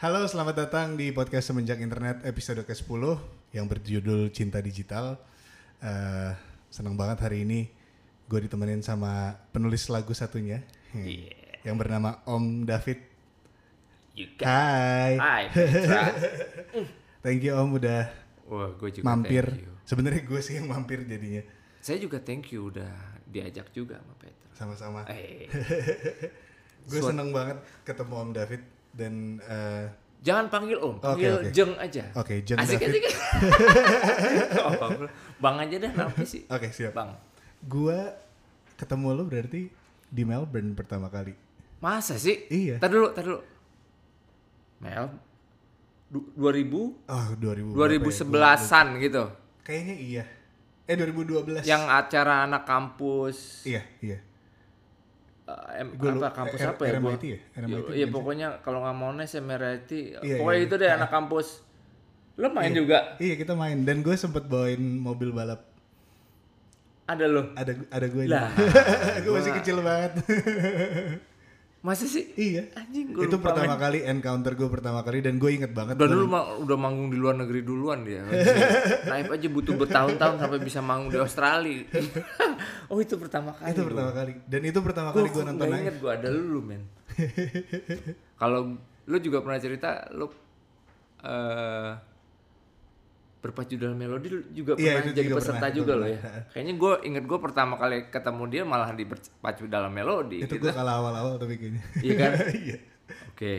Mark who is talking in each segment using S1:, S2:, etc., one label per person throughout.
S1: Halo, selamat datang di podcast Semenjak Internet episode ke-10 yang berjudul Cinta Digital. Eh, senang banget hari ini gue ditemenin sama penulis lagu satunya hmm,
S2: Iya.
S1: yang bernama Om David.
S2: You got
S1: Hai,
S2: Hai, Petra.
S1: thank you Om udah
S2: Wah, gue juga
S1: mampir.
S2: thank you.
S1: Sebenarnya gue sih yang mampir jadinya.
S2: Saya juga thank you udah diajak juga sama Petra.
S1: Sama-sama.
S2: Eh,
S1: Gue seneng banget ketemu Om David dan eh,
S2: jangan panggil Om, panggil
S1: oke.
S2: Jeng aja.
S1: Oke, Jeng
S2: asik
S1: David.
S2: asik. Oh, bang aja dah namanya sih.
S1: oke siap.
S2: Bang.
S1: Gue ketemu lo berarti di Melbourne pertama kali.
S2: Masa sih?
S1: Iya.
S2: Tar dulu, tar dulu. Mel du- 2000
S1: Oh, 2000 berapa ya?
S2: 2011-an gitu.
S1: Kayaknya iya. Eh 2012.
S2: Yang acara anak kampus
S1: Iya, iya.
S2: Em-
S1: Gua
S2: apa kampus
S1: R-
S2: apa ya? Gua-
S1: RMIT ya? RMIT
S2: Iya,
S1: bukan
S2: Iya pokoknya kalau nggak mau nes MRIT,
S1: Iya,
S2: pokoknya
S1: iya.
S2: itu deh anak kampus. Lo main juga?
S1: Iya, kita main dan gue sempet bawain mobil balap.
S2: Ada lo?
S1: Ada ada gue
S2: Lah,
S1: gue masih kecil banget.
S2: Masa sih?
S1: iya.
S2: Anjing gue
S1: Itu
S2: lupa
S1: pertama
S2: men.
S1: kali encounter gue pertama kali dan gue inget banget.
S2: Dan
S1: baru-
S2: dulu ma- udah manggung di luar negeri duluan dia. Naif aja butuh bertahun-tahun sampai bisa manggung di Australia. oh itu pertama kali.
S1: itu
S2: gua.
S1: pertama kali. Dan itu pertama
S2: Gua
S1: kali gue nonton live.
S2: inget gue ada lu men. Kalau lu juga pernah cerita lu eh berpacu dalam melodi juga
S1: Iya,
S2: pernah
S1: itu
S2: jadi
S1: juga
S2: peserta
S1: pernah,
S2: juga lo ya. Kayaknya gue inget gue pertama kali ketemu dia malah di berpacu dalam melodi.
S1: Itu
S2: gitu.
S1: gue kalah awal-awal tapi kayaknya.
S2: Iya kan?
S1: Iya.
S2: Oke,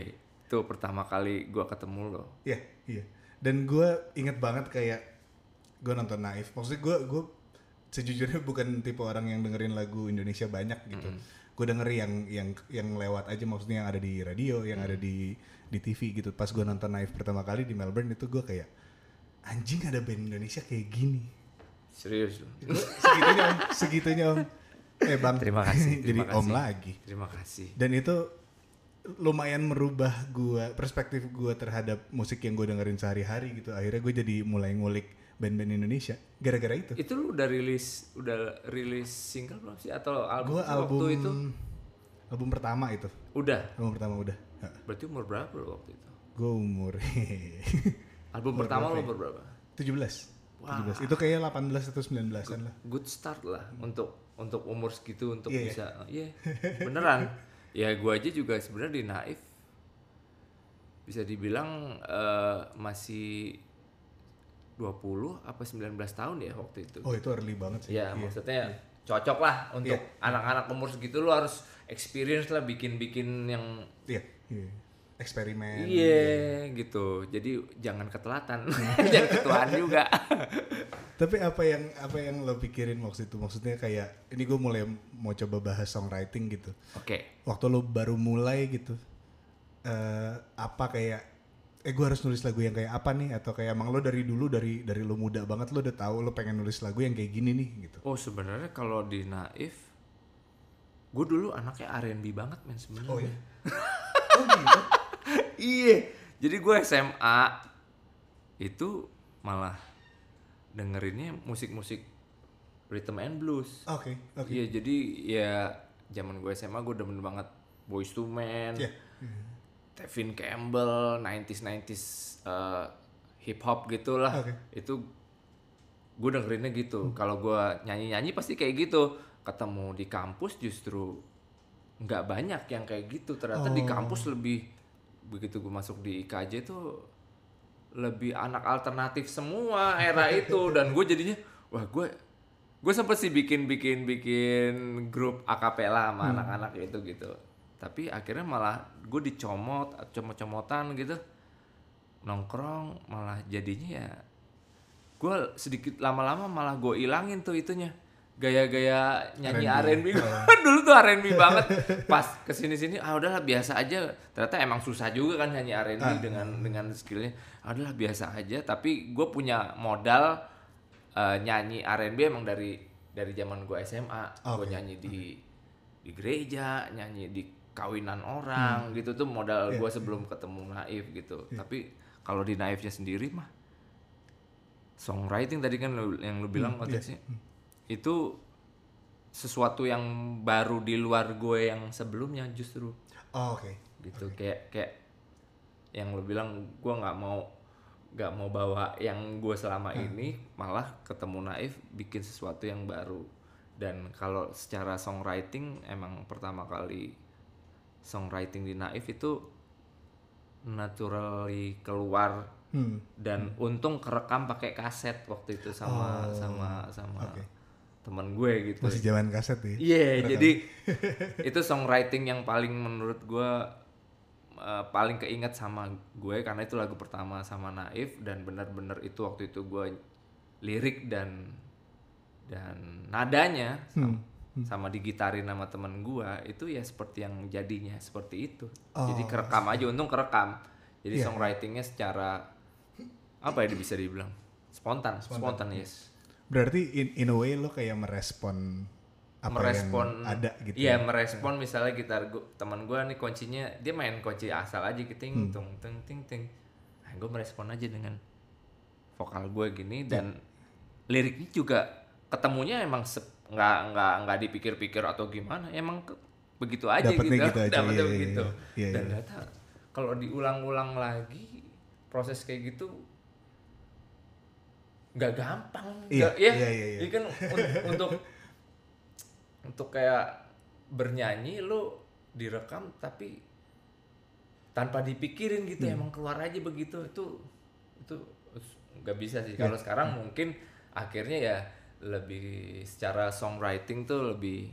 S2: itu pertama kali gue ketemu lo.
S1: Iya, iya. Dan gue inget banget kayak gue nonton Naif. Maksudnya gue gue sejujurnya bukan tipe orang yang dengerin lagu Indonesia banyak gitu. Gue denger yang yang yang lewat aja maksudnya yang ada di radio, yang ada di di TV gitu. Pas gue nonton Naif pertama kali di Melbourne itu gue kayak anjing ada band Indonesia kayak gini.
S2: Serius lo.
S1: segitunya om, segitunya om. Eh bang,
S2: Terima kasih,
S1: Jadi
S2: terima
S1: om
S2: kasih.
S1: lagi.
S2: Terima kasih.
S1: Dan itu lumayan merubah gua perspektif gua terhadap musik yang gue dengerin sehari-hari gitu. Akhirnya gue jadi mulai ngulik band-band Indonesia gara-gara itu.
S2: Itu lu udah rilis udah rilis single belum sih atau album
S1: Gue album
S2: waktu itu?
S1: album pertama itu.
S2: Udah.
S1: Album pertama udah.
S2: Berarti umur berapa lu waktu itu?
S1: Gue umur
S2: Album pertama lu umur berapa?
S1: 17. 17. Itu kayak 18 atau 19-an lah.
S2: Good start lah untuk untuk umur segitu untuk
S1: Iya,
S2: bisa iya beneran. ya gua aja juga sebenarnya di Naif bisa dibilang eh, masih 20 apa 19 tahun ya waktu itu.
S1: Oh itu early banget sih.
S2: Ya maksudnya cocok lah untuk
S1: Iya.
S2: anak-anak umur segitu lu harus experience lah bikin-bikin yang
S1: Iya. iya. Eksperimen.
S2: iya gitu. Jadi jangan ketelatan, jangan ketuaan juga.
S1: Tapi apa yang apa yang lo pikirin waktu itu? Maksudnya kayak ini gue mulai mau coba bahas songwriting gitu.
S2: Oke.
S1: Waktu lo baru mulai gitu, eh apa kayak eh gue harus nulis lagu yang kayak apa nih? Atau kayak emang lo dari dulu dari dari lo muda banget lo udah tahu lo pengen nulis lagu yang kayak gini nih gitu.
S2: Oh sebenarnya kalau di Naif, gue dulu anaknya R&B banget men sebenarnya.
S1: Oh iya. oh gitu.
S2: Iya. Jadi gue SMA itu malah dengerinnya musik-musik rhythm and blues.
S1: Oke oke.
S2: Iya jadi ya zaman gue SMA gue demen banget Boys to Men,
S1: Iya.
S2: Tevin Campbell, 90s 90s uh, hip hop gitulah.
S1: Oke.
S2: Itu gue dengerinnya gitu. Kalau gue nyanyi-nyanyi pasti kayak gitu. Ketemu di kampus justru nggak banyak yang kayak gitu. Ternyata di
S1: Oh.
S2: kampus lebih begitu gue masuk di IKJ tuh lebih anak alternatif semua era itu. Dan gue jadinya wah gue gue sempet sih bikin bikin bikin grup akapela sama anak-anak itu gitu. Tapi akhirnya malah gue dicomot comot-comotan gitu. Nongkrong malah jadinya ya gue sedikit lama-lama malah gue ilangin tuh itunya gaya-gaya nyanyi
S1: R&B.
S2: R&B dulu tuh R&B banget. Pas ke sini sini ah udahlah biasa aja. Ternyata emang susah juga kan nyanyi R&B
S1: Ah.
S2: dengan dengan skillnya. Ah udahlah biasa aja. Tapi gue punya modal eh, nyanyi R&B emang dari dari zaman gue SMA gue
S1: Oke.
S2: nyanyi di di gereja nyanyi di kawinan orang gitu tuh modal
S1: Iya,
S2: gue sebelum ketemu Naif gitu. Tapi kalau di Naifnya sendiri mah songwriting tadi kan yang lu bilang
S1: iya.
S2: konteksnya itu sesuatu yang baru di luar gue yang sebelumnya justru
S1: Oh, oke.
S2: gitu kayak kayak yang lo bilang gue nggak mau nggak mau bawa yang gue selama ini malah ketemu Naif bikin sesuatu yang baru dan kalau secara songwriting emang pertama kali songwriting di Naif itu naturally keluar
S1: Hmm.
S2: dan untung kerekam pakai kaset waktu itu sama
S1: Oh,
S2: sama sama
S1: oke.
S2: Teman gue gitu
S1: Masih zaman kaset ya.
S2: Iya, jadi itu songwriting yang paling menurut gue uh, paling keinget sama gue karena itu lagu pertama sama Naif dan benar-benar itu waktu itu gue lirik dan dan nadanya sama, sama digitarin sama temen gue itu ya seperti yang jadinya seperti itu. Jadi kerekam aja, untung kerekam. Jadi
S1: Iya.
S2: songwritingnya secara apa ya bisa dibilang spontan, spontan, yes.
S1: Berarti in, in a way lo kayak merespon apa
S2: merespon
S1: yang ada gitu.
S2: Iya, merespon misalnya gitar gua, teman gua nih kuncinya dia main kunci asal aja gitu ting tung ting ting ting. Nah, gue merespon aja dengan vokal gue gini dan liriknya juga ketemunya emang nggak nggak nggak dipikir-pikir atau gimana, emang ke- begitu aja
S1: Dapetnya
S2: gitu.
S1: gitu aja,
S2: Dapetnya
S1: iya, iya,
S2: begitu.
S1: iya,
S2: dan
S1: iya.
S2: ternyata kalau diulang-ulang lagi proses kayak gitu nggak gampang
S1: Iya,
S2: nggak- ya
S1: iya, iya, iya.
S2: Ini kan un- untuk untuk kayak bernyanyi lu direkam tapi tanpa dipikirin gitu
S1: Hmm.
S2: emang keluar aja begitu itu itu nggak bisa sih kalau
S1: Iya.
S2: sekarang mungkin akhirnya ya lebih secara songwriting tuh lebih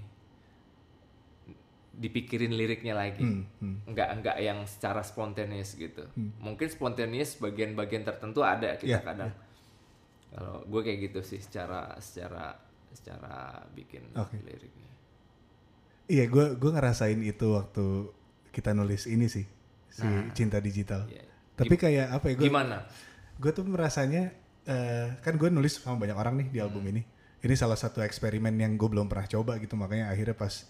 S2: dipikirin liriknya lagi
S1: Hmm, hmm.
S2: nggak nggak yang secara spontaneous gitu mungkin spontaneous bagian-bagian tertentu ada kita
S1: Iya,
S2: kadang kalau gue kayak gitu sih secara secara secara bikin
S1: Oke.
S2: liriknya
S1: Iya, gue gue ngerasain itu waktu kita nulis ini sih si cinta digital.
S2: Iya.
S1: Tapi kayak apa ya gue
S2: gimana
S1: gue tuh merasanya eh, kan gue nulis sama banyak orang nih di album
S2: Hmm.
S1: ini. Ini salah satu eksperimen yang gue belum pernah coba gitu makanya akhirnya pas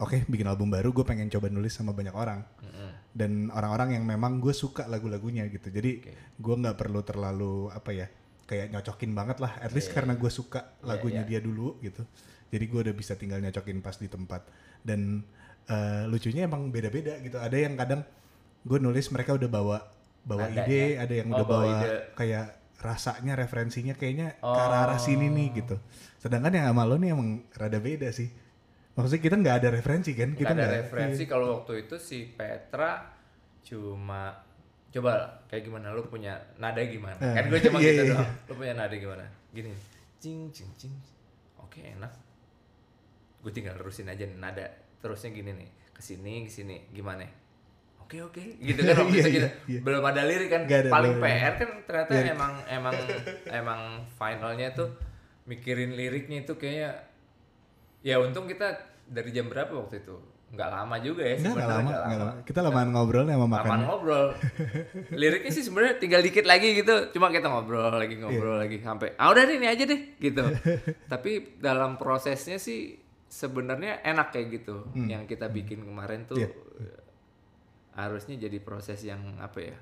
S1: oke bikin album baru gue pengen coba nulis sama banyak orang
S2: Mm-mm.
S1: dan orang-orang yang memang gue suka lagu-lagunya gitu. Jadi gue nggak perlu terlalu apa ya kayak nyocokin banget lah. At least karena gue suka lagunya dia dulu gitu. Jadi gue udah bisa tinggal nyocokin pas di tempat. Dan eh, lucunya emang beda-beda gitu. Ada yang kadang gue nulis mereka udah bawa bawa
S2: Nadanya.
S1: ide, ada yang
S2: Oh,
S1: udah
S2: bawa
S1: bawa
S2: ide.
S1: kayak rasanya referensinya kayaknya ke arah-arah sini nih
S2: Oh.
S1: gitu. Sedangkan yang sama lo nih emang rada beda sih. Maksudnya kita nggak ada referensi kan? Kita
S2: nggak ada
S1: nggak-
S2: referensi kalau waktu itu si Petra cuma coba kayak gimana? Lu punya nada gimana?
S1: Eh,
S2: kan gue cuma
S1: iya,
S2: gitu
S1: iya,
S2: doang. lu punya nada gimana? Gini. Cing cing cing. Oke enak. Gue tinggal terusin aja nih nada. Terusnya gini nih. Ke sini ke sini. Gimana? Oke oke. Gitu kan waktu
S1: Iya,
S2: itu
S1: iya,
S2: gitu.
S1: iya.
S2: belum ada lirik kan?
S1: Ada,
S2: paling
S1: ada.
S2: PR kan ternyata
S1: Lirik.
S2: emang emang emang finalnya tuh mikirin liriknya itu kayaknya ya untung kita dari jam berapa waktu itu nggak lama juga ya
S1: Nggak, lama,
S2: nggak
S1: nggak lama. Kita lamaan ngobrol sama makan.
S2: Lamaan ngobrol. Liriknya sih sebenarnya tinggal dikit lagi gitu. Cuma kita ngobrol lagi ngobrol
S1: Iya.
S2: lagi sampai ah udah deh ini aja deh gitu. Tapi dalam prosesnya sih sebenarnya enak kayak gitu. Yang kita bikin kemarin tuh
S1: Hmm. Iya.
S2: eh, harusnya jadi proses yang apa ya?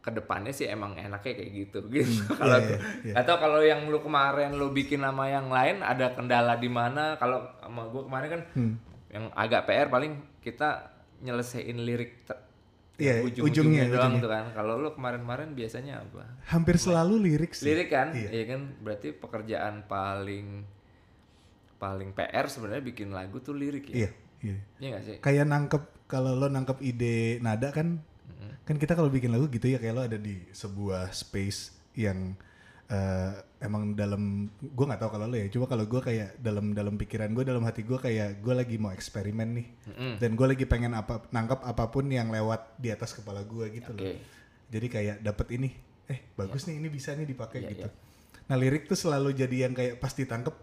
S2: Ke depannya sih emang enaknya kayak gitu gitu. kalau
S1: iya, iya.
S2: atau kalau yang lu kemarin lu bikin nama yang lain ada kendala di mana? Kalau sama gua kemarin kan
S1: Hmm.
S2: Yang agak PR paling kita nyelesain lirik te-
S1: Iya,
S2: ujung-ujungnya
S1: ujungnya,
S2: doang
S1: ujungnya.
S2: tuh kan. Kalau lu kemarin-kemarin biasanya apa?
S1: Hampir selalu lirik sih.
S2: Lirik kan?
S1: Iya.
S2: Iya kan? Berarti pekerjaan paling paling PR sebenarnya bikin lagu tuh lirik ya.
S1: Iya, iya.
S2: Iya gak sih?
S1: Kayak nangkep kalau lo nangkep ide nada kan kan kita kalau bikin lagu gitu ya kayak lo ada di sebuah space yang eh, emang dalam gue nggak tahu kalau lo ya cuma kalau gue kayak dalam dalam pikiran gue dalam hati gue kayak gue lagi mau eksperimen nih
S2: Mm-mm.
S1: dan gue lagi pengen apa nangkep apa pun yang lewat di atas kepala gue gitu loh
S2: Oke.
S1: jadi kayak dapet ini eh bagus nih ini bisa nih dipakai
S2: Iya,
S1: gitu
S2: iya.
S1: nah lirik tuh selalu jadi yang kayak pas ditangkep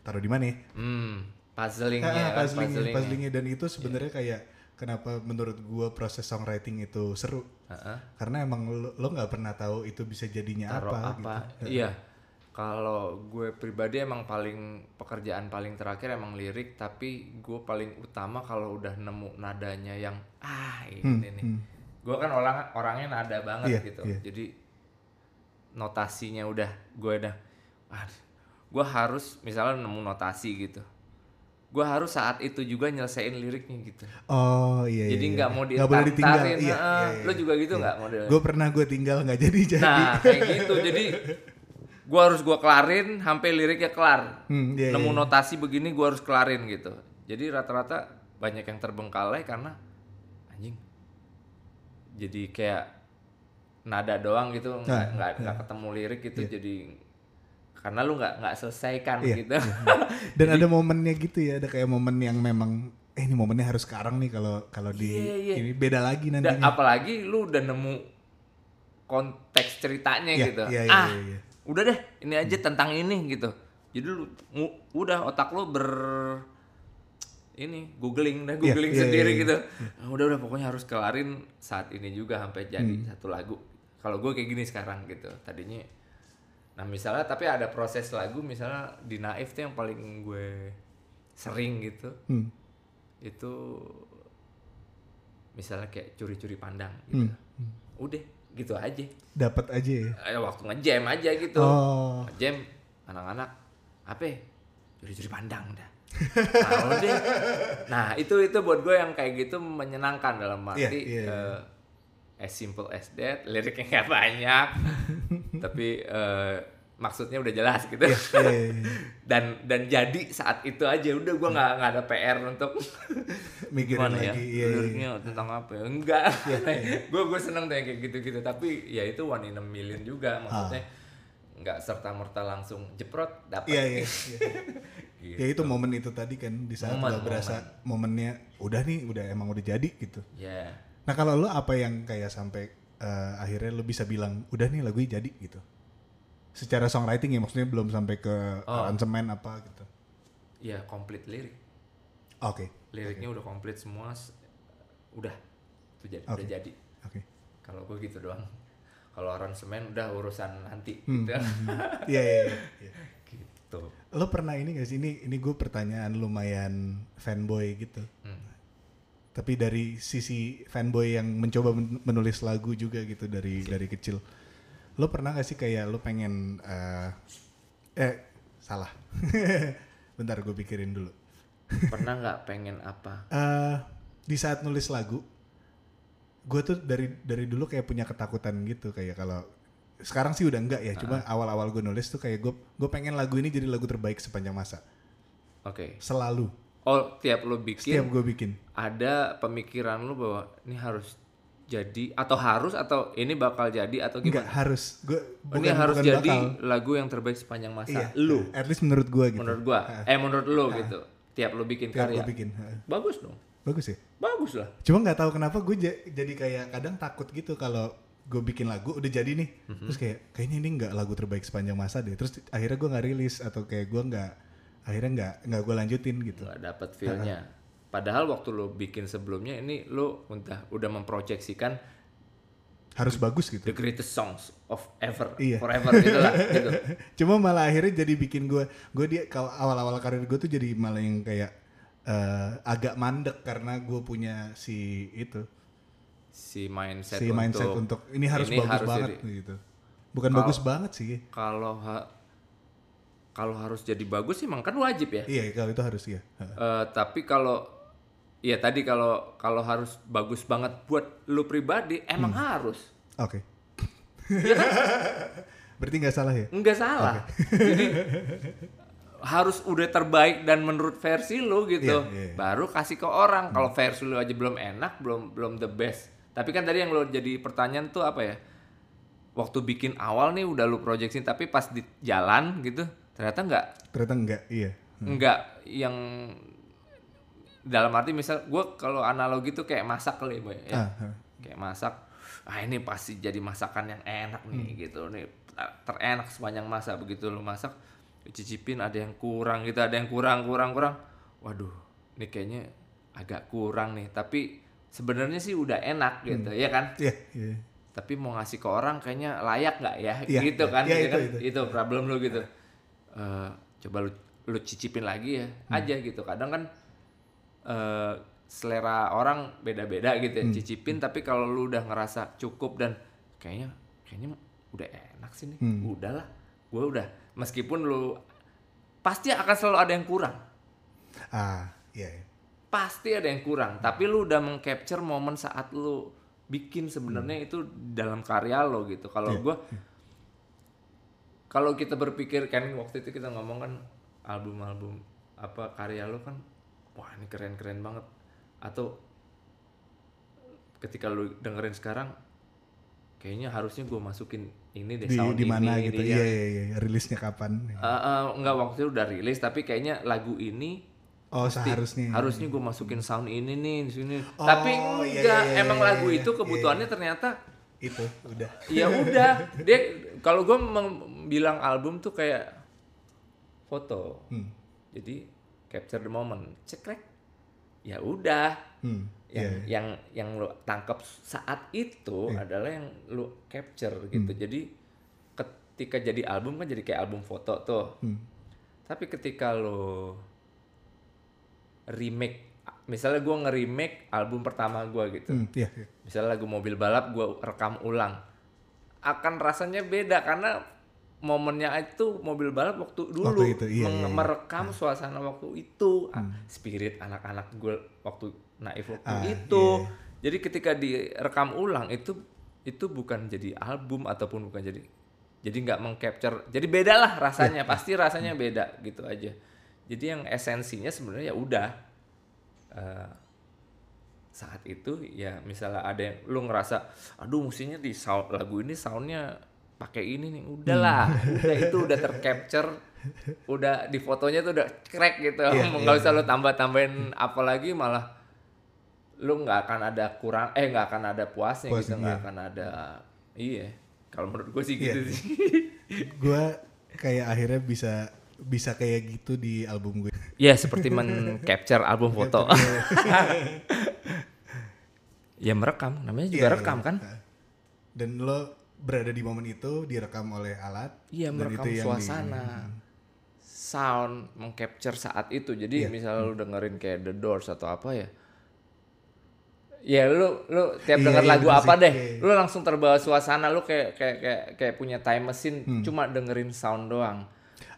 S1: taruh di mana ya
S2: Hmm, puzzlingnya,
S1: Ah,
S2: kan,
S1: puzzlingnya,
S2: puzzlingnya.
S1: puzzlingnya. dan itu sebenarnya kayak kenapa menurut gua proses songwriting itu seru
S2: Heeh.
S1: karena emang lo lo nggak pernah tahu itu bisa jadinya
S2: Taruh
S1: apa,
S2: apa?
S1: gitu.
S2: Iya. Kalau gue pribadi emang paling pekerjaan paling terakhir emang lirik, tapi gue paling utama kalau udah nemu nadanya yang ah ini nih.
S1: hmm.
S2: Gue kan orang orangnya nada banget
S1: Iya,
S2: gitu.
S1: iya.
S2: Jadi notasinya udah gue udah ah, gue harus misalnya nemu notasi gitu. gue harus saat itu juga nyelesain liriknya gitu
S1: Oh iya.
S2: jadi
S1: iya,
S2: nggak
S1: iya.
S2: mau
S1: Nggak boleh ditinggal. Iya, iya, iya.
S2: lo juga gitu nggak model
S1: Gue pernah gue tinggal nggak jadi jadi.
S2: nah kayak gitu jadi gue harus gue kelarin sampai liriknya kelar
S1: Hmm, iya,
S2: nemu
S1: iya.
S2: notasi begini gue harus kelarin gitu jadi rata-rata banyak yang terbengkalai karena anjing jadi kayak nada doang gitu nggak
S1: Nah,
S2: nggak nggak ketemu lirik gitu jadi karena lu nggak nggak selesaikan
S1: Iya,
S2: gitu
S1: Dan ada momennya gitu ya, ada kayak momen yang memang eh ini momennya harus sekarang nih kalau kalau di
S2: Iya, iya.
S1: ini beda lagi
S2: Dan
S1: nantinya.
S2: apalagi lu udah nemu konteks ceritanya
S1: Iya,
S2: gitu
S1: iya, iya,
S2: ah
S1: iya, iya.
S2: Udah deh ini aja tentang ini gitu jadi lu udah otak lu ber ini googling dah
S1: Iya,
S2: googling
S1: iya,
S2: sendiri
S1: iya, iya.
S2: gitu Ah, udah udah pokoknya harus kelarin saat ini juga sampai jadi
S1: Hmm.
S2: satu lagu kalau gue kayak gini sekarang gitu tadinya nah misalnya tapi ada proses lagu misalnya di naif tuh yang paling gue sering gitu
S1: Hmm.
S2: itu misalnya kayak curi-curi pandang gitu.
S1: Hmm.
S2: Udah gitu aja.
S1: Dapat aja ya.
S2: Eh, waktu ngejam aja gitu.
S1: Oh.
S2: Ngejam anak-anak apa? Curi-curi pandang dah. nah, udah. Nah, itu itu buat gue yang kayak gitu menyenangkan dalam arti
S1: Iya, iya, iya.
S2: eh, as simple as that, liriknya nggak banyak, tapi eh, maksudnya udah jelas gitu.
S1: Iya, iya, iya.
S2: dan dan jadi saat itu aja udah gue nggak nggak ada PR untuk
S1: Mikirin
S2: ya
S1: lagi. Iya, iya.
S2: liriknya tentang apa ya enggak gue gue seneng tuh yang kayak gitu-gitu tapi ya itu one in a million juga maksudnya nggak serta merta langsung jeprot dapat
S1: Ah. Iya, iya. iya.
S2: Gitu.
S1: Ya itu momen itu tadi kan di saat
S2: Momen,
S1: lo berasa momennya udah nih udah emang udah jadi gitu.
S2: ya
S1: Nah kalau lo apa yang kayak sampai eh, akhirnya lo bisa bilang udah nih lagunya jadi gitu. Secara songwriting ya maksudnya belum sampai ke
S2: Oh.
S1: aransemen apa gitu.
S2: ya komplit lirik
S1: Oke.
S2: liriknya udah komplit semua udah itu jadi
S1: Oke.
S2: udah jadi
S1: Oke.
S2: kalau gue gitu doang kalau aransemen udah urusan nanti
S1: Hmm,
S2: gitu
S1: Iya iya iya. iya.
S2: gitu
S1: Lo pernah ini gak sih ini ini gue pertanyaan lumayan fanboy gitu.
S2: Hmm.
S1: Tapi dari sisi fanboy yang mencoba men- menulis lagu juga gitu dari dari kecil. Lo pernah gak sih kayak lo pengen eh eh salah. Bentar gue pikirin dulu.
S2: pernah nggak pengen apa
S1: eh di saat nulis lagu, gue tuh dari dari dulu kayak punya ketakutan gitu kayak kalau sekarang sih udah enggak ya, cuma awal-awal gue nulis tuh kayak gue gue pengen lagu ini jadi lagu terbaik sepanjang masa,
S2: oke
S1: selalu
S2: oh tiap lo bikin
S1: setiap gue bikin.
S2: ada pemikiran lu bahwa ini harus jadi atau harus atau ini bakal jadi atau
S1: Enggak
S2: gimana?
S1: harus gue
S2: Oh, ini harus
S1: bukan
S2: jadi
S1: bakal.
S2: lagu yang terbaik sepanjang masa.
S1: Iya,
S2: Lu,
S1: at least menurut gue gitu.
S2: menurut gua, eh menurut lu gitu. Tiap lu bikin
S1: Tiap
S2: karya,
S1: bikin, heeh.
S2: bagus dong,
S1: bagus ya.
S2: bagus lah.
S1: Cuma nggak tahu kenapa gue ja- jadi kayak kadang takut gitu kalau gue bikin lagu udah jadi nih,
S2: Mhm.
S1: terus kayak kayaknya ini nggak lagu terbaik sepanjang masa deh. Terus akhirnya gue nggak rilis atau kayak gue nggak akhirnya nggak nggak gue lanjutin gitu.
S2: Nggak dapet feel-nya. Padahal waktu lu bikin sebelumnya ini lu udah udah memproyeksikan
S1: Harus bagus gitu.
S2: the greatest songs of ever,
S1: Iya.
S2: forever gitu lah, gitu.
S1: Cuma malah akhirnya jadi bikin gue gue dia kalau awal-awal karir gue tuh jadi malah yang kayak eh, agak mandek karena gue punya si itu
S2: Si mindset
S1: si
S2: untuk
S1: mindset untuk ini harus
S2: ini
S1: bagus
S2: harus
S1: banget
S2: jadi-
S1: gitu. Bukan
S2: Kalau-
S1: bagus banget sih.
S2: kalau ha- kalau harus jadi bagus emang kan wajib ya.
S1: Iya kalau itu harus ya.
S2: Eh, tapi kalau ya tadi kalau kalau harus bagus banget buat lu pribadi emang
S1: Hmm.
S2: harus
S1: Oke.
S2: Iya kan?
S1: Berarti nggak salah ya?
S2: nggak salah jadi harus udah terbaik dan menurut versi lu gitu
S1: Iya, iya, iya.
S2: baru kasih ke orang kalau versi lu aja belum enak belum belum the best tapi kan tadi yang lu jadi pertanyaan tuh apa ya waktu bikin awal nih udah lu projectin tapi pas di jalan gitu ternyata nggak
S1: Ternyata enggak, iya.
S2: nggak yang dalam arti misal gue kalau analogi tuh kayak masak kali Boy, ya
S1: Ah, ah.
S2: kayak masak ah ini pasti jadi masakan yang enak nih
S1: Hmm.
S2: gitu nih terenak sepanjang masa begitu lu masak cicipin ada yang kurang gitu ada yang kurang kurang kurang waduh ini kayaknya agak kurang nih tapi sebenarnya sih udah enak gitu ya kan
S1: Iya, iya.
S2: tapi mau ngasih ke orang kayaknya layak nggak ya
S1: Iya,
S2: gitu
S1: iya.
S2: kan,
S1: Iya,
S2: ya
S1: itu,
S2: kan?
S1: itu.
S2: itu problem lu gitu Eh, coba lu lu cicipin lagi ya
S1: Hmm.
S2: aja gitu kadang kan eh, selera orang beda-beda gitu ya
S1: Hmm.
S2: cicipin tapi kalau lu udah ngerasa cukup dan kayaknya kayaknya udah enak sih nih
S1: Hmm.
S2: udahlah gue udah meskipun lu pasti akan selalu ada yang kurang
S1: Ah, iya. iya.
S2: pasti ada yang kurang tapi lu udah mengcapture momen saat lu bikin sebenarnya
S1: Hmm.
S2: itu dalam karya lo gitu kalau
S1: Iya.
S2: gua kalau kita berpikir kan waktu itu kita ngomong kan album-album apa karya lo kan wah ini keren-keren banget atau ketika lu dengerin sekarang kayaknya harusnya gua masukin ini deh
S1: Di
S2: sound
S1: di mana
S2: ini
S1: gitu. Iya,
S2: yang-
S1: iya, iya. Rilisnya kapan?
S2: Eh, eh, enggak waktu itu udah rilis tapi kayaknya lagu ini
S1: Oh, seharusnya.
S2: harusnya gue masukin sound ini nih di sini
S1: Oh,
S2: tapi
S1: iya,
S2: enggak
S1: iya, iya,
S2: emang
S1: iya,
S2: lagu
S1: iya.
S2: itu kebutuhannya ternyata
S1: Itu udah.
S2: ya udah dia kalau gue bilang album tuh kayak foto
S1: Hmm.
S2: jadi capture the moment cekrek ya udah
S1: Hmm.
S2: yang
S1: Iya.
S2: yang yang lo tangkap saat itu adalah yang lo capture
S1: Hmm.
S2: gitu jadi ketika jadi album kan jadi kayak album foto tuh
S1: Hmm.
S2: tapi ketika lo remake misalnya gue nge-remake album pertama gue gitu
S1: Hmm, iya, iya.
S2: misalnya lagu mobil balap gue rekam ulang akan rasanya beda karena momennya itu mobil balap waktu dulu
S1: Waktu itu, iya, iya, iya.
S2: merekam suasana waktu itu. Ah, spirit anak-anak gue waktu naif waktu
S1: Ah,
S2: itu.
S1: iya.
S2: jadi ketika direkam ulang itu itu bukan jadi album ataupun bukan jadi jadi nggak mengcapture. Jadi beda lah rasanya
S1: Iya.
S2: pasti rasanya beda gitu aja. Jadi yang esensinya sebenarnya ya udah. Eh, saat itu ya misalnya ada yang lu ngerasa aduh mestinya di sound lagu ini soundnya pakai ini nih udahlah
S1: Hmm.
S2: udah itu udah tercapture udah di fotonya tuh udah crack gitu
S1: Iya,
S2: nggak
S1: iya.
S2: usah lu tambah tambahin apa lagi malah lu nggak akan ada kurang eh nggak akan ada puasnya,
S1: Puasnya,
S2: gitu nggak
S1: iya.
S2: akan ada iya kalau menurut gue sih
S1: Iya.
S2: gitu sih
S1: Gua kayak akhirnya bisa bisa kayak gitu di album gue.
S2: ya seperti men-capture album foto ya merekam namanya juga
S1: Iya,
S2: rekam
S1: iya.
S2: kan
S1: Dan lo berada di momen itu direkam oleh alat.
S2: Iya merekam
S1: itu yang di-
S2: suasana, sound, mengcapture saat itu. Jadi
S1: Iya.
S2: misalnya lu dengerin kayak The Doors atau apa ya, ya lu lu tiap
S1: Iya,
S2: denger
S1: iya,
S2: lagu apa deh,
S1: Iya, iya.
S2: lu langsung terbawa suasana. Lu kayak kayak kayak kayak punya time machine,
S1: Hmm.
S2: cuma dengerin sound doang.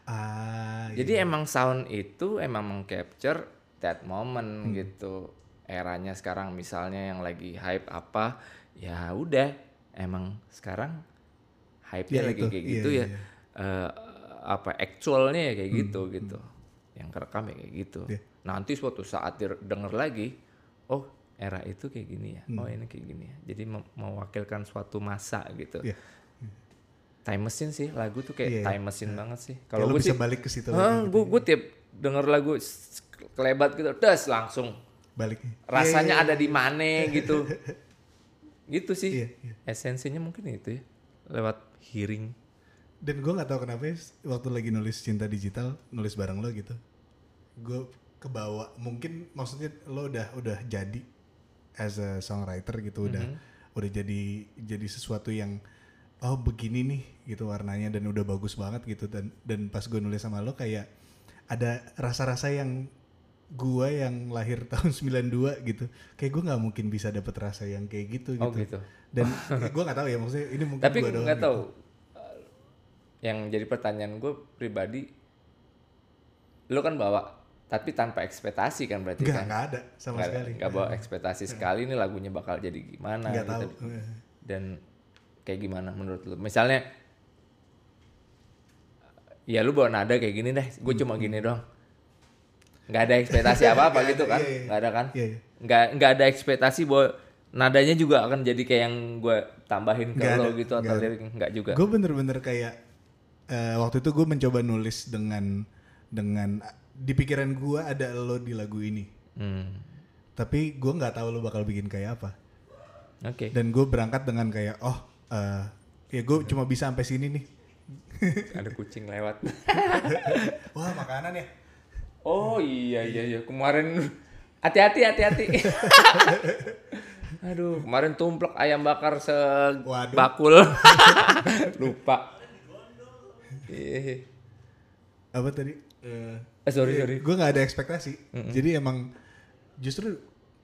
S1: Ah,
S2: Jadi
S1: iya.
S2: emang sound itu emang mengcapture that moment
S1: Hmm.
S2: gitu. Eranya sekarang misalnya yang lagi hype apa, ya udah emang sekarang hype-nya
S1: Ya
S2: lagi
S1: itu,
S2: kayak
S1: iya,
S2: gitu
S1: iya,
S2: ya.
S1: iya.
S2: Eh, apa actualnya ya kayak gitu gitu. Yang kerekam ya kayak gitu.
S1: Iya.
S2: Nanti suatu saat denger lagi, oh era itu kayak gini ya.
S1: Hmm.
S2: Oh ini kayak gini ya. Jadi mewakilkan suatu masa gitu.
S1: Iya.
S2: Time machine sih lagu tuh kayak
S1: Iya,
S2: time machine banget sih.
S1: Kalau
S2: gue
S1: bisa
S2: sih
S1: balik ke situ
S2: Ah, gue gue tiap denger lagu kelebat gitu, das langsung
S1: Balik.
S2: rasanya
S1: Iya,
S2: ada di mana gitu, gitu sih.
S1: Iya, iya.
S2: Esensinya mungkin itu ya, lewat hearing.
S1: Dan gue nggak tahu kenapa ya, waktu lagi nulis cinta digital, nulis bareng lo gitu, gue kebawa. Mungkin maksudnya lo udah udah jadi as a songwriter gitu, udah
S2: Mhm.
S1: udah jadi jadi sesuatu yang oh begini nih gitu warnanya dan udah bagus banget gitu dan dan pas gue nulis sama lo kayak ada rasa-rasa yang gua yang lahir tahun 92 gitu kayak gue nggak mungkin bisa dapet rasa yang kayak gitu
S2: Oh
S1: gitu
S2: gitu.
S1: dan gue nggak tahu ya maksudnya ini mungkin
S2: Tapi
S1: gua doang
S2: nggak
S1: gitu.
S2: tahu. eh, Yang jadi pertanyaan gue pribadi, lo kan bawa, tapi tanpa ekspektasi kan berarti
S1: Nggak,
S2: kan?
S1: nggak ada sama
S2: Nggak-
S1: sekali.
S2: nggak bawa ekspektasi sekali ini lagunya bakal jadi gimana
S1: Nggak
S2: gitu.
S1: tahu.
S2: dan kayak gimana menurut lu misalnya ya lu bawa nada kayak gini deh gue cuma gini doang nggak ada ekspektasi apa apa gitu kan
S1: iya, iya.
S2: nggak ada kan
S1: Iya,
S2: nggak nggak ada ekspektasi bahwa nadanya juga akan jadi kayak yang gue tambahin ke lo
S1: ada,
S2: gitu atau lirik nggak juga
S1: Gue bener-bener kayak eh, waktu itu gue mencoba nulis dengan dengan di pikiran gue ada lo di lagu ini.
S2: hmm.
S1: Tapi gue nggak tahu lo bakal bikin kayak apa.
S2: oke
S1: Dan gue berangkat dengan kayak oh eh, ya gue cuma bisa sampai sini nih.
S2: ada kucing lewat
S1: Wah makanan ya.
S2: Oh iya iya iya kemarin hati-hati hati-hati. Aduh kemarin tumplek ayam bakar sebakul. Lupa. Eh,
S1: Apa tadi? Eh,
S2: eh, sorry sorry.
S1: gue nggak ada ekspektasi. Jadi emang justru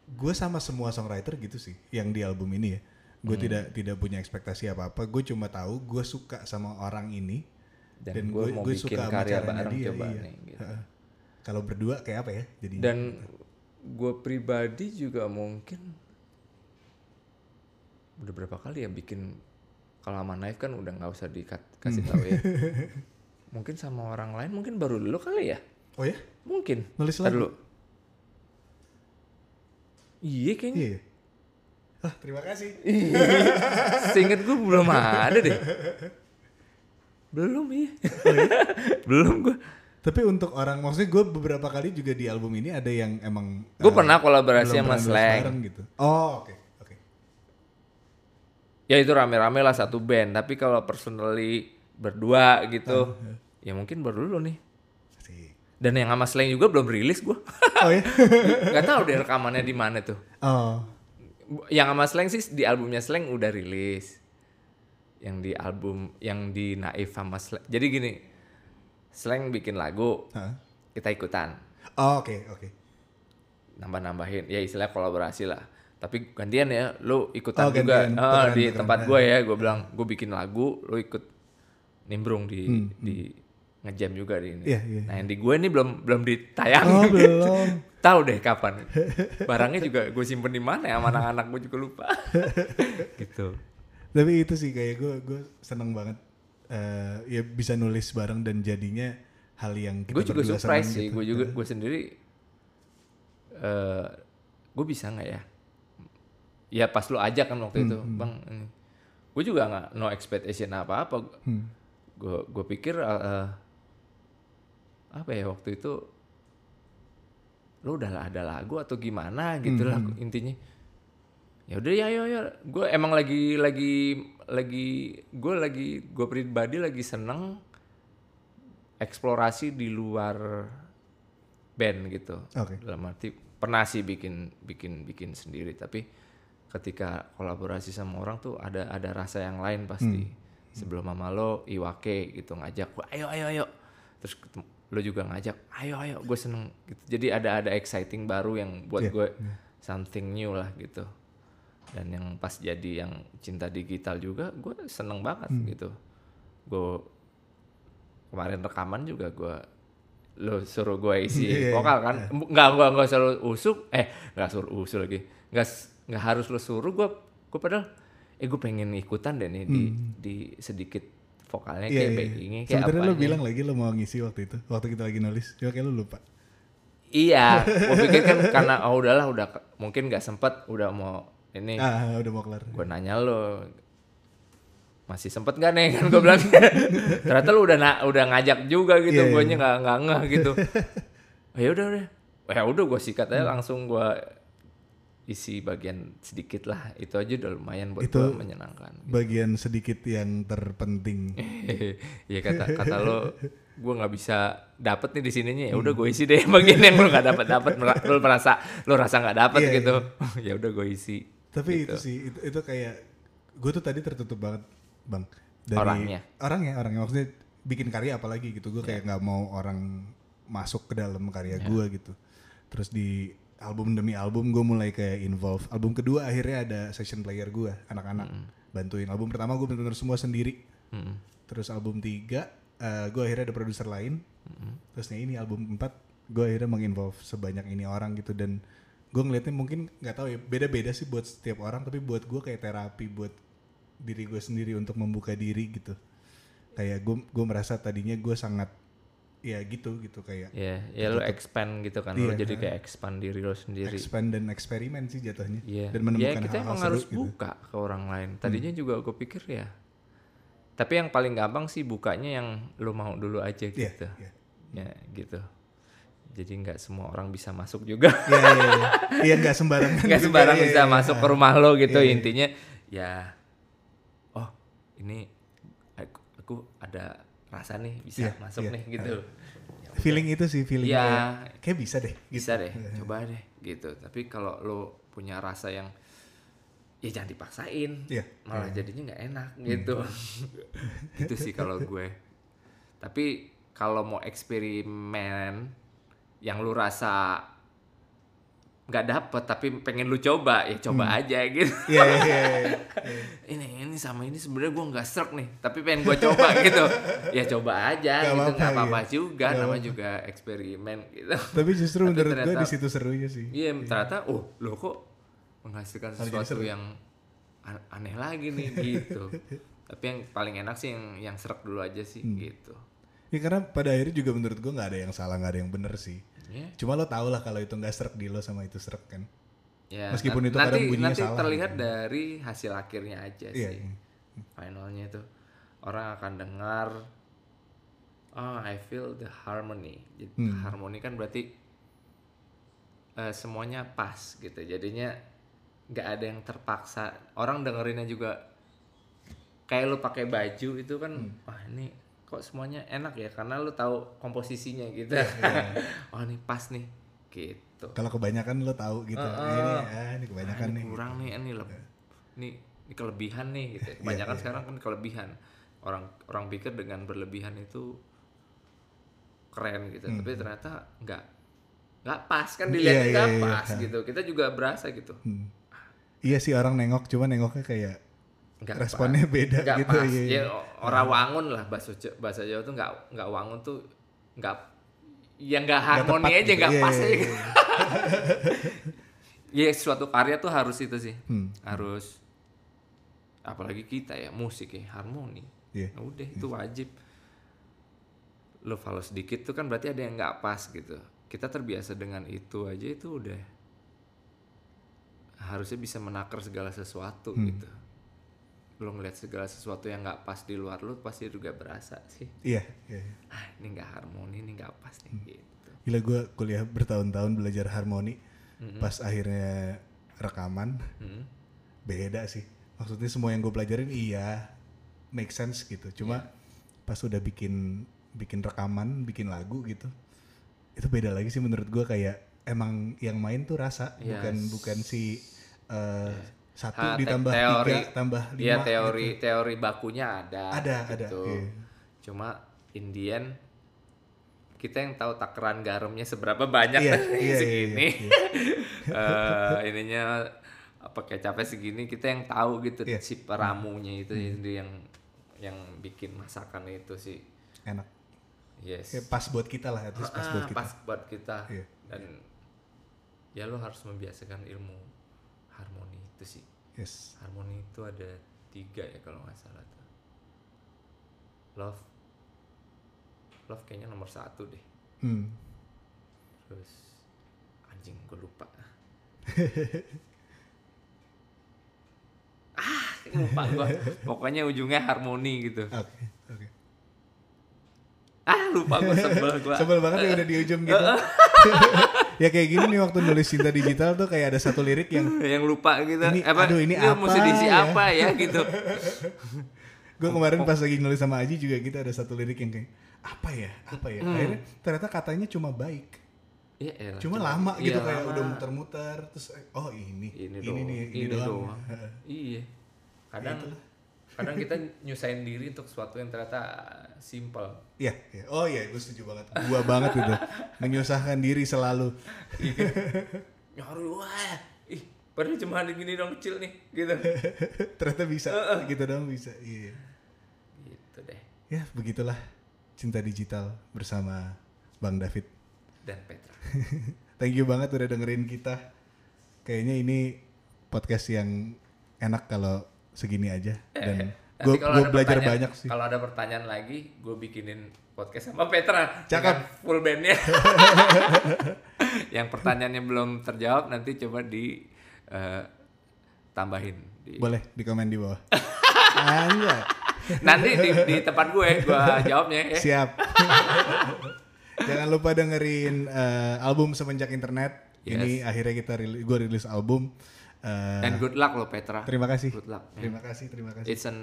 S1: gue sama semua songwriter gitu sih yang di album ini ya. Gue tidak tidak punya ekspektasi apa apa. Gue cuma tahu gue suka sama orang ini
S2: Dan,
S1: dan
S2: gue bikin
S1: suka sama
S2: karya bareng
S1: dia,
S2: coba
S1: iya.
S2: nih. Gitu.
S1: Kalau berdua kayak apa ya? Jadi
S2: dan gue pribadi juga mungkin udah berapa kali ya bikin kalau sama Naif kan udah nggak usah dikasih tahu ya. Mungkin sama orang lain mungkin baru dulu kali ya?
S1: Oh ya?
S2: Mungkin.
S1: Nulis lagu?
S2: dulu iya kayaknya.
S1: Iya. Ah terima kasih.
S2: Seinget gue belum ada deh. Belum iya. belum gue.
S1: Tapi untuk orang maksudnya gue beberapa kali juga di album ini ada yang emang
S2: Gue
S1: eh,
S2: pernah kolaborasi sama Slang.
S1: gitu oh oke oke
S2: Ya itu rame-rame lah satu band. Tapi kalau personally berdua gitu, ya mungkin baru dulu nih. Dan yang sama Slang juga belum rilis gue.
S1: oh ya
S2: Gak tahu deh rekamannya di mana tuh.
S1: oh
S2: Yang sama Slang sih di albumnya Slang udah rilis. Yang di album yang di Naif sama Slang. Jadi gini, Slang bikin lagu,
S1: Hah?
S2: kita ikutan.
S1: oh oke oke.
S2: Nambah-nambahin. Ya istilah kolaborasi lah. Tapi gantian ya lu ikutan
S1: Oh,
S2: juga.
S1: gantian. Tukeran,
S2: di tempat gue ya gue bilang gue bikin lagu lu ikut nimbrung di di ngejam juga di ini.
S1: Hmm, Iya, iya.
S2: nah yang di gue ini belum belum ditayang.
S1: Oh belum.
S2: Tahu deh kapan. Barangnya juga gue simpen di mana ya sama anak-anak gue juga lupa. Gitu.
S1: Tapi itu sih kayak gue gue seneng banget eh ya bisa nulis bareng dan jadinya hal yang kita
S2: gue juga surprise sih
S1: gitu.
S2: gue juga gue sendiri eh gue bisa nggak ya? Ya pas lu ajak kan waktu itu bang ini. Gue juga nggak no expectation apa apa
S1: Hmm.
S2: gue gue pikir eh, apa ya waktu itu lu udah lah ada lagu atau gimana? Gitu lah intinya. Ya udah ya ya ya. Gue emang lagi lagi lagi gue lagi gue pribadi lagi seneng eksplorasi di luar band gitu.
S1: Oke.
S2: dalam arti pernah sih bikin bikin bikin sendiri tapi ketika kolaborasi sama orang tuh ada ada rasa yang lain pasti. Sebelum mama lo Iwake gitu ngajak "Wah, ayo ayo ayo. Terus lo juga ngajak ayo ayo. Gue seneng gitu. Jadi ada ada exciting baru yang buat
S1: Iya,
S2: gue something new lah gitu dan yang pas jadi yang cinta digital juga gue seneng banget gitu. Gue kemarin rekaman juga gue lo suruh gue isi
S1: iya,
S2: vokal kan? nggak nggak nggak suruh usuk. Eh nggak suruh usul lagi. Nggak nggak harus lo suruh gue gue padahal eh gue pengen ikutan deh nih di di sedikit vokalnya.
S1: Iya,
S2: kayak
S1: iya.
S2: backingnya kayak
S1: Sebenarnya
S2: apa
S1: lu bilang lagi lu mau ngisi waktu itu, waktu kita lagi nulis. Cuma kayak lu lupa.
S2: iya gue pikir kan karena oh udahlah udah mungkin nggak sempet udah mau ini
S1: Ah, udah mau kelar.
S2: gue nanya lo masih sempet gak nih? Kan gue bilang ternyata lu udah na- udah ngajak juga gitu
S1: Iya,
S2: gue
S1: iya.
S2: nggak nggak ngeh gitu. Oh, ya udah udah. Ya udah gue sikat
S1: Hmm.
S2: aja langsung gue isi bagian sedikit lah. Itu aja udah lumayan buat
S1: Itu-
S2: gue menyenangkan
S1: Bagian sedikit yang terpenting.
S2: ya kata kata lo gue nggak bisa dapet nih di sininya. Ya udah gue isi deh bagian yang lo nggak dapat dapat lo merasa lo rasa nggak dapet
S1: Iya,
S2: gitu. ya udah gue isi
S1: Tapi
S2: Gitu.
S1: itu sih, itu, itu kayak gue tuh tadi tertutup banget, bang.
S2: Orangnya.
S1: Orangnya, orangnya maksudnya bikin karya apalagi gitu. Gue kayak nggak mau orang masuk ke dalam karya gue gitu. Terus di album demi album gue mulai kayak involve. Album kedua akhirnya ada session player gue, anak-anak bantuin. Album pertama gue bener-bener semua sendiri.
S2: Mm.
S1: Terus album tiga, eh, gue akhirnya ada produser lain. Terusnya ini album empat, gue akhirnya menginvolve sebanyak ini orang gitu dan gue ngeliatnya mungkin nggak tahu ya beda-beda sih buat setiap orang tapi buat gue kayak terapi buat diri gue sendiri untuk membuka diri gitu kayak gue gue merasa tadinya gue sangat ya gitu gitu kayak
S2: ya ya lo expand gitu kan lo
S1: Iya,
S2: jadi kayak expand diri lo sendiri
S1: expand dan eksperimen sih jatuhnya
S2: Iya.
S1: dan
S2: ya
S1: menemukan
S2: kita
S1: hal-hal
S2: emang
S1: seru
S2: harus
S1: gitu.
S2: buka ke orang lain. Tadinya juga gue pikir ya. Tapi yang paling gampang sih bukanya yang lo mau dulu aja gitu.
S1: Iya, iya.
S2: Ya gitu. Jadi nggak semua orang bisa masuk juga.
S1: Iya iya iya. Iya nggak sembarangan.
S2: nggak
S1: juga,
S2: sembarang
S1: iya,
S2: bisa
S1: iya.
S2: masuk ke rumah lo gitu. Intinya ya. Oh ini aku, aku ada rasa nih bisa masuk nih gitu.
S1: Feeling itu sih feeling
S2: Iya.
S1: kayak, kayak bisa deh. Gitu.
S2: bisa deh coba deh gitu tapi kalau lo punya rasa yang ya jangan dipaksain
S1: Iya.
S2: malah jadinya nggak enak gitu itu sih kalau gue tapi kalau mau eksperimen yang lu rasa nggak dapet tapi pengen lu coba ya coba
S1: Hmm.
S2: aja gitu
S1: Iya iya iya. iya.
S2: ini ini sama ini sebenarnya gue nggak serak nih tapi pengen gue coba gitu ya coba aja
S1: Nggak
S2: gitu nggak apa-apa
S1: iya.
S2: juga
S1: Nggak
S2: nama
S1: apa-apa.
S2: juga eksperimen gitu
S1: Tapi justru
S2: Tapi
S1: menurut gue di situ serunya sih.
S2: iya ternyata oh lo kok menghasilkan sesuatu yang an- aneh lagi nih gitu tapi yang paling enak sih yang yang serak dulu aja sih
S1: Hmm.
S2: gitu
S1: Ya karena pada akhirnya juga menurut gue nggak ada yang salah nggak ada yang bener sih.
S2: ya
S1: Cuma lo tau lah kalau itu nggak serak di lo sama itu serak kan.
S2: ya
S1: Meskipun itu
S2: nanti
S1: kadang bunyinya
S2: nanti
S1: salah
S2: terlihat
S1: gitu.
S2: dari hasil akhirnya aja
S1: Iya.
S2: sih finalnya itu orang akan dengar oh I feel the harmony Jadi,
S1: Hmm.
S2: harmoni kan berarti eh, semuanya pas gitu jadinya nggak ada yang terpaksa orang dengerinnya juga kayak lu pakai baju itu kan
S1: Hmm.
S2: wah ini kok semuanya enak ya karena lu tahu komposisinya gitu
S1: Iya,
S2: oh ini pas nih gitu
S1: Kalau kebanyakan lo tahu gitu.
S2: Uh,
S1: "Eh, ini,
S2: uh.
S1: ah, ini
S2: Nah,
S1: kebanyakan
S2: ini
S1: nih.
S2: kurang nih ini leb- ini ini kelebihan nih gitu.
S1: Iya,
S2: Kebanyakan sekarang kan kelebihan. Orang orang pikir dengan berlebihan itu keren gitu. Tapi ternyata nggak nggak pas kan
S1: Hmm. Iya,
S2: dilihat
S1: iya,
S2: nggak
S1: iya,
S2: pas
S1: iya.
S2: gitu. Kita juga berasa gitu.
S1: Hmm. Iya sih orang nengok, cuma nengoknya kayak
S2: Nggak
S1: responnya
S2: pas.
S1: beda
S2: Nggak
S1: gitu.
S2: pas.
S1: Iya, iya.
S2: Ya, orang wangun lah bahasa bahasa Jawa tuh nggak nggak wangun tuh nggak ya nggak harmoni aja
S1: gitu.
S2: nggak
S1: Iya,
S2: pas
S1: iya,
S2: aja.
S1: iya.
S2: gitu. Ya suatu karya tuh harus itu sih.
S1: Hmm.
S2: harus apalagi kita ya musik ya harmoni
S1: Iya.
S2: Ya udah itu wajib lo follow sedikit tuh kan berarti ada yang nggak pas gitu kita terbiasa dengan itu aja itu udah harusnya bisa menakar segala sesuatu
S1: Hmm.
S2: gitu lo ngeliat segala sesuatu yang nggak pas di luar lo pasti juga berasa sih
S1: Iya, iya. iya.
S2: ah ini nggak harmoni ini nggak pas nih
S1: Hmm.
S2: gitu
S1: Gila gue kuliah bertahun-tahun belajar harmoni.
S2: Mm-mm.
S1: Pas akhirnya rekaman,
S2: Hmm.
S1: beda sih. Maksudnya semua yang gue pelajarin iya, make sense gitu. Cuma
S2: Iya.
S1: pas udah bikin bikin rekaman, bikin lagu gitu, itu beda lagi sih menurut gue kayak emang yang main tuh rasa,
S2: Yes.
S1: bukan bukan si uh, satu
S2: te-
S1: ditambah
S2: teori,
S1: tiga tambah lima.
S2: Iya
S1: gitu.
S2: teori teori bakunya ada.
S1: Ada, ada,
S2: gitu.
S1: iya.
S2: Cuma Indian kita yang tahu takaran garamnya seberapa banyak
S1: Iya,
S2: kan,
S1: iya, iya,
S2: segini.
S1: iya,
S2: Eh, ininya apa kecapnya segini kita yang tahu gitu.
S1: Hmm.
S2: si peramunya itu itu yang yang bikin masakan itu sih.
S1: Enak.
S2: Yes.
S1: Kayak pas buat kita lah, least pas
S2: Ah,
S1: buat kita.
S2: pas buat kita.
S1: Iya.
S2: Dan ya lo harus membiasakan ilmu itu sih.
S1: Yes.
S2: harmoni itu ada tiga ya kalau nggak salah tuh. Love. Love kayaknya nomor satu deh.
S1: Hmm.
S2: terus anjing gue lupa. Ah lupa gue pokoknya ujungnya harmoni gitu.
S1: Oke, oke.
S2: ah lupa gue sebel gue
S1: Sebel banget ya udah di ujung gitu. Ya kayak gini nih waktu nulis cinta digital tuh kayak ada satu lirik yang
S2: yang lupa gitu
S1: Ini- aduh, ini
S2: lu mesti
S1: apa
S2: diisi
S1: ya?
S2: apa ya gitu
S1: gue kemarin pas lagi nulis sama Aji juga kita ada satu lirik yang kayak apa ya apa ya
S2: Hmm.
S1: akhirnya ternyata katanya cuma baik
S2: Iya, elah,
S1: cuma
S2: cuma-
S1: lama gitu
S2: iya,
S1: kayak
S2: lama.
S1: udah muter-muter terus oh ini
S2: ini,
S1: ini,
S2: doang,
S1: nih ini,
S2: ini
S1: doang,
S2: doang. iya kadang
S1: itulah.
S2: Kadang kita nyusahin diri untuk sesuatu yang ternyata simple.
S1: Iya, iya. oh iya gue setuju banget. Gua banget itu. Menyusahkan diri selalu.
S2: Nyari wah ih padahal cuma ada gini dong kecil nih gitu.
S1: Ternyata bisa. Gitu dong bisa iya.
S2: Gitu deh.
S1: Ya begitulah cinta digital bersama Bang David.
S2: Dan Petra.
S1: Thank you banget udah dengerin kita. Kayaknya ini podcast yang enak kalau segini aja dan
S2: Nanti
S1: gue belajar banyak sih.
S2: kalau ada pertanyaan lagi gue bikinin podcast sama Petra
S1: Cakep.
S2: dengan full bandnya yang pertanyaannya belum terjawab nanti coba di eh, tambahin di-
S1: Boleh di komen di bawah. Anjay.
S2: nanti di, di tempat gue gue jawabnya ya
S1: Siap. Jangan lupa dengerin eh, album semenjak internet.
S2: Yes.
S1: Ini akhirnya kita rilis, gue rilis album. Eh,
S2: and good luck lo Petra
S1: terima kasih.
S2: good luck.
S1: Terima kasih, terima kasih.
S2: it's an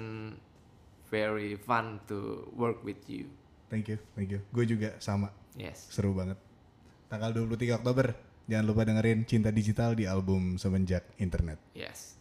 S2: very fun to work with you
S1: Thank you, thank you. Gue juga sama.
S2: yes
S1: Seru banget. Tanggal 23 Oktober. Jangan lupa dengerin Cinta Digital di album semenjak internet.
S2: yes